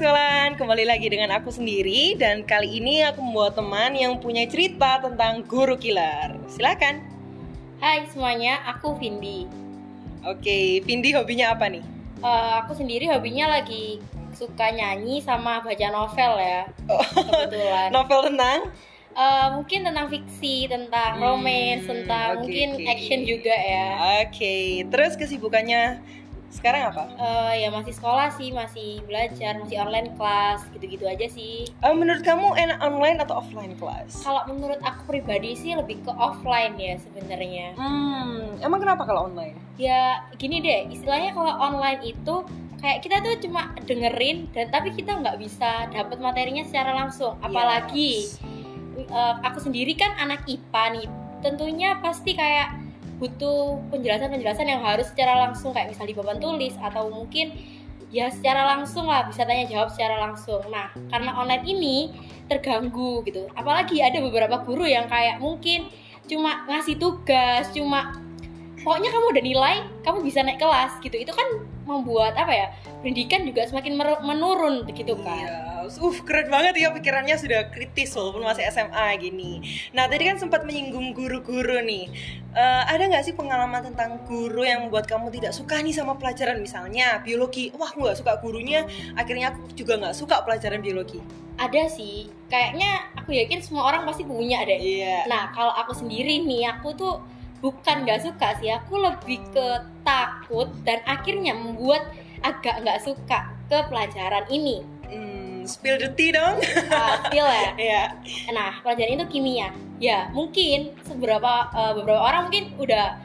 sekolahan, kembali lagi dengan aku sendiri dan kali ini aku membawa teman yang punya cerita tentang guru killer. Silakan. Hai semuanya, aku Vindi. Oke, Vindi hobinya apa nih? Eh, aku sendiri hobinya lagi suka nyanyi sama baca novel ya, Oh, kebetulan. novel tentang? Eh, mungkin tentang fiksi, tentang Hmm, romance, tentang oke, mungkin oke. action juga ya. Oke, terus kesibukannya sekarang apa? Eh, ya masih sekolah sih, masih belajar, masih online class, gitu-gitu aja sih. Eh, menurut kamu enak online atau offline kelas? Kalau menurut aku pribadi sih lebih ke offline ya sebenarnya. Hmm, emang kenapa kalau online? Ya gini deh, istilahnya kalau online itu kayak kita tuh cuma dengerin dan tapi kita nggak bisa dapat materinya secara langsung. Apalagi Yes. eh, aku sendiri kan anak IPA nih, tentunya pasti kayak butuh penjelasan-penjelasan yang harus secara langsung kayak misalnya di papan tulis atau mungkin ya secara langsung lah bisa tanya jawab secara langsung. Nah karena online ini terganggu gitu. Apalagi ada beberapa guru yang kayak mungkin cuma ngasih tugas, cuma pokoknya kamu udah nilai, kamu bisa naik kelas gitu. Itu kan membuat apa ya pendidikan juga semakin menurun gitu kan. Iya, uh keren banget ya pikirannya sudah kritis walaupun masih SMA gini. Nah tadi kan sempat menyinggung guru-guru nih. Eh, ada nggak sih pengalaman tentang guru yang membuat kamu tidak suka nih sama pelajaran misalnya biologi? Wah aku nggak suka gurunya, akhirnya aku juga nggak suka pelajaran biologi. Ada sih, kayaknya aku yakin semua orang pasti punya deh. Iya. Nah kalau aku sendiri nih, aku tuh bukan nggak suka sih, aku lebih ke takut dan akhirnya membuat agak nggak suka ke pelajaran ini. Hmm, spill the tea dong. Uh, feel ya. Iya. Nah, pelajaran itu kimia. Ya, mungkin seberapa eh, beberapa orang mungkin udah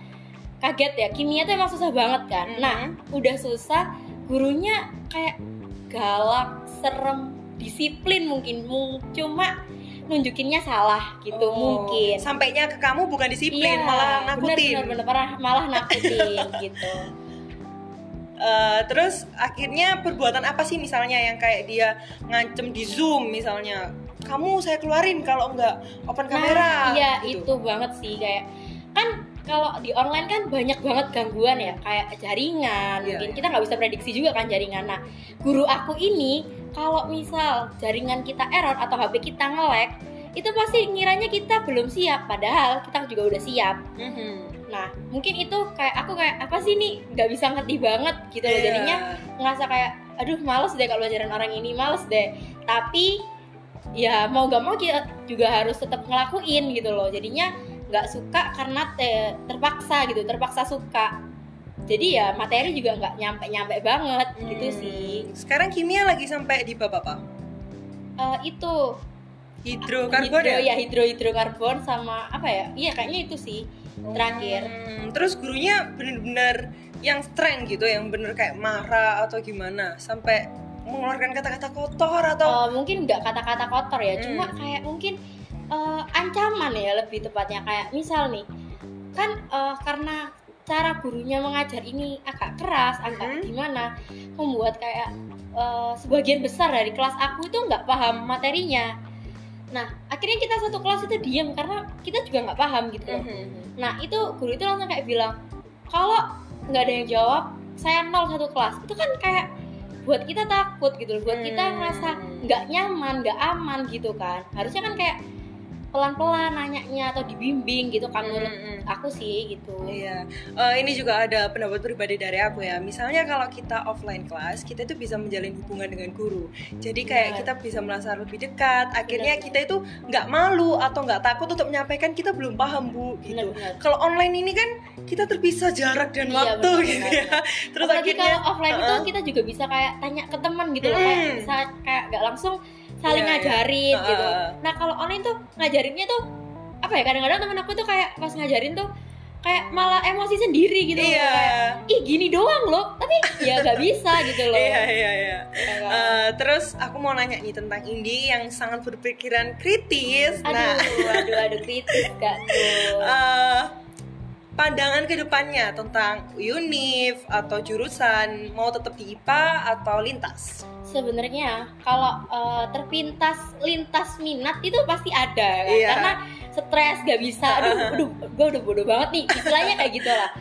kaget ya. Kimia tuh emang susah banget kan. Mhm. Nah, udah susah, gurunya kayak galak, serem, disiplin mungkin. Mung- Cuma nunjukinnya salah gitu Oh, mungkin. Sampainya ke kamu bukan disiplin, Iya, malah bener, nakutin. bener, bener, malah, malah nakutin gitu. Eh, terus akhirnya perbuatan apa sih misalnya yang kayak dia ngancem di zoom misalnya kamu saya keluarin kalau nggak open kamera Nah, iya gitu. itu banget sih kayak kan kalau di online kan banyak banget gangguan ya kayak jaringan Iya, mungkin iya. kita nggak bisa prediksi juga kan jaringan nah guru aku ini kalau misal jaringan kita error atau HP kita nge-lag itu pasti ngiranya kita belum siap padahal kita juga udah siap Mhm. Nah mungkin itu kayak aku kayak apa sih nih nggak bisa ngerti banget gitu loh. Iya. jadinya ngerasa kayak aduh males deh kalau pelajaran orang ini males deh. Tapi ya mau gak mau kita juga harus tetap ngelakuin gitu loh. Jadinya nggak suka karena te- terpaksa gitu terpaksa suka. Jadi ya materi juga nggak nyampe nyampe banget gitu Hmm. sih. Sekarang kimia lagi sampai di bab apa? Eh, itu hidrokarbon hidro, ya? ya hidro hidrokarbon sama apa ya? Iya kayaknya itu sih terakhir. Hmm, terus gurunya bener-bener yang strength gitu yang bener kayak marah atau gimana? Sampai mengeluarkan kata-kata kotor atau Eh, mungkin nggak kata-kata kotor ya Hmm. cuma kayak mungkin eh, ancaman ya lebih tepatnya. Kayak misal nih kan eh, karena cara gurunya mengajar ini agak keras agak Mhm. gimana membuat kayak eh, sebagian besar dari kelas aku itu nggak paham materinya nah akhirnya kita satu kelas itu diam karena kita juga nggak paham gitu loh Mhm. Nah itu guru itu langsung kayak bilang kalau nggak ada yang jawab saya nol satu kelas itu kan kayak buat kita takut gitu loh buat kita Hmm. ngerasa nggak nyaman nggak aman gitu kan harusnya kan kayak pelan-pelan nanyanya atau dibimbing gitu kan menurut Mhm. aku sih gitu Iya, Eh, ini juga ada pendapat pribadi dari aku ya. Misalnya kalau kita offline kelas, kita itu bisa menjalin hubungan dengan guru. Jadi kayak Benar. kita bisa merasa lebih dekat. Akhirnya Benar. kita itu nggak malu atau nggak takut untuk menyampaikan kita belum paham bu. Gitu. Kalau online ini kan kita terpisah jarak dan Iya, waktu benar, gitu benar, ya. benar. Terus apalagi akhirnya kalau offline itu Heeh. kita juga bisa kayak tanya ke teman gitu loh kayak Hmm. bisa kayak nggak langsung saling Iya, iya. ngajarin gitu Heeh. nah kalau online tuh ngajarinnya tuh apa ya kadang-kadang temen aku tuh kayak pas ngajarin tuh kayak malah emosi sendiri gitu. Iya. Kayak, ih gini doang loh tapi ya nggak bisa gitu loh Iya iya iya. Kayak, Eh, terus aku mau nanya nih tentang Indi yang sangat berpikiran kritis. aduh Nah, aduh aduh kritis gak tuh eh, pandangan ke depannya tentang univ atau jurusan mau tetap di IPA atau lintas? sebenarnya kalau eh, terpintas lintas minat itu pasti ada kan Iya. karena stres gak bisa aduh aduh gue udah bodoh banget nih istilahnya kayak gitu lah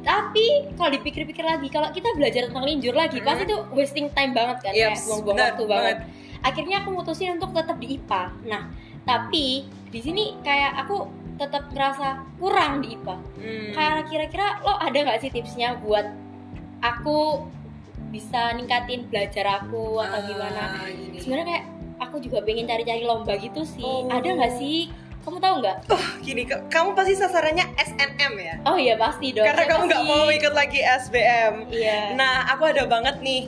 tapi kalau dipikir-pikir lagi kalau kita belajar tentang linjur lagi Hmm. pasti tuh wasting time banget kan Iya, kayak buang-buang waktu banget. akhirnya aku mutusin untuk tetap di IPA nah tapi di sini kayak aku tetap ngerasa kurang di IPA Hmm. kayak kira-kira lo ada nggak sih tipsnya buat aku bisa ningkatin belajar aku atau gimana? Ah, gini. sebenarnya kayak aku juga pengen cari-cari lomba gitu sih. Oh. ada nggak sih? Kamu tahu nggak? Gini ke- kamu pasti sasarannya SNM ya? Oh iya pasti dong. Karena Saya kamu nggak pasti- mau ikut lagi SBM iya. Nah aku ada banget nih.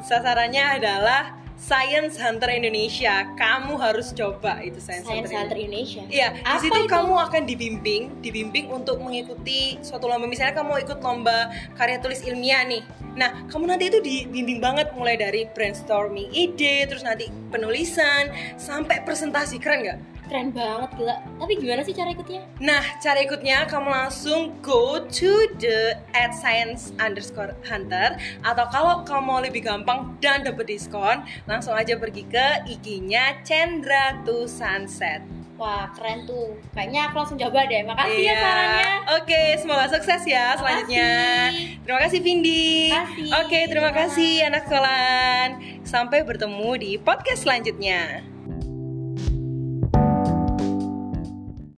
Sasarannya adalah Science Hunter Indonesia kamu harus coba itu Science, Science Hunter Indonesia. Indonesia Iya, di situ itu? kamu akan dibimbing, dibimbing untuk mengikuti suatu lomba. Misalnya kamu ikut lomba karya tulis ilmiah nih. Nah, kamu nanti itu dibimbing banget mulai dari brainstorming ide, terus nanti penulisan, sampai presentasi. Keren nggak? Keren banget gila tapi gimana sih cara ikutnya Nah, cara ikutnya kamu langsung go to the at science underscore hunter atau kalau kamu mau lebih gampang dan dapat diskon, langsung aja pergi ke IG-nya Chandra to Sunset. wah keren tuh kayaknya aku langsung coba deh makasih ya Iya. sarannya Oke, semoga sukses ya selanjutnya. Makasih. Terima kasih Vindi. Oke, terima kasih anak sekolahan. Sampai bertemu di podcast selanjutnya.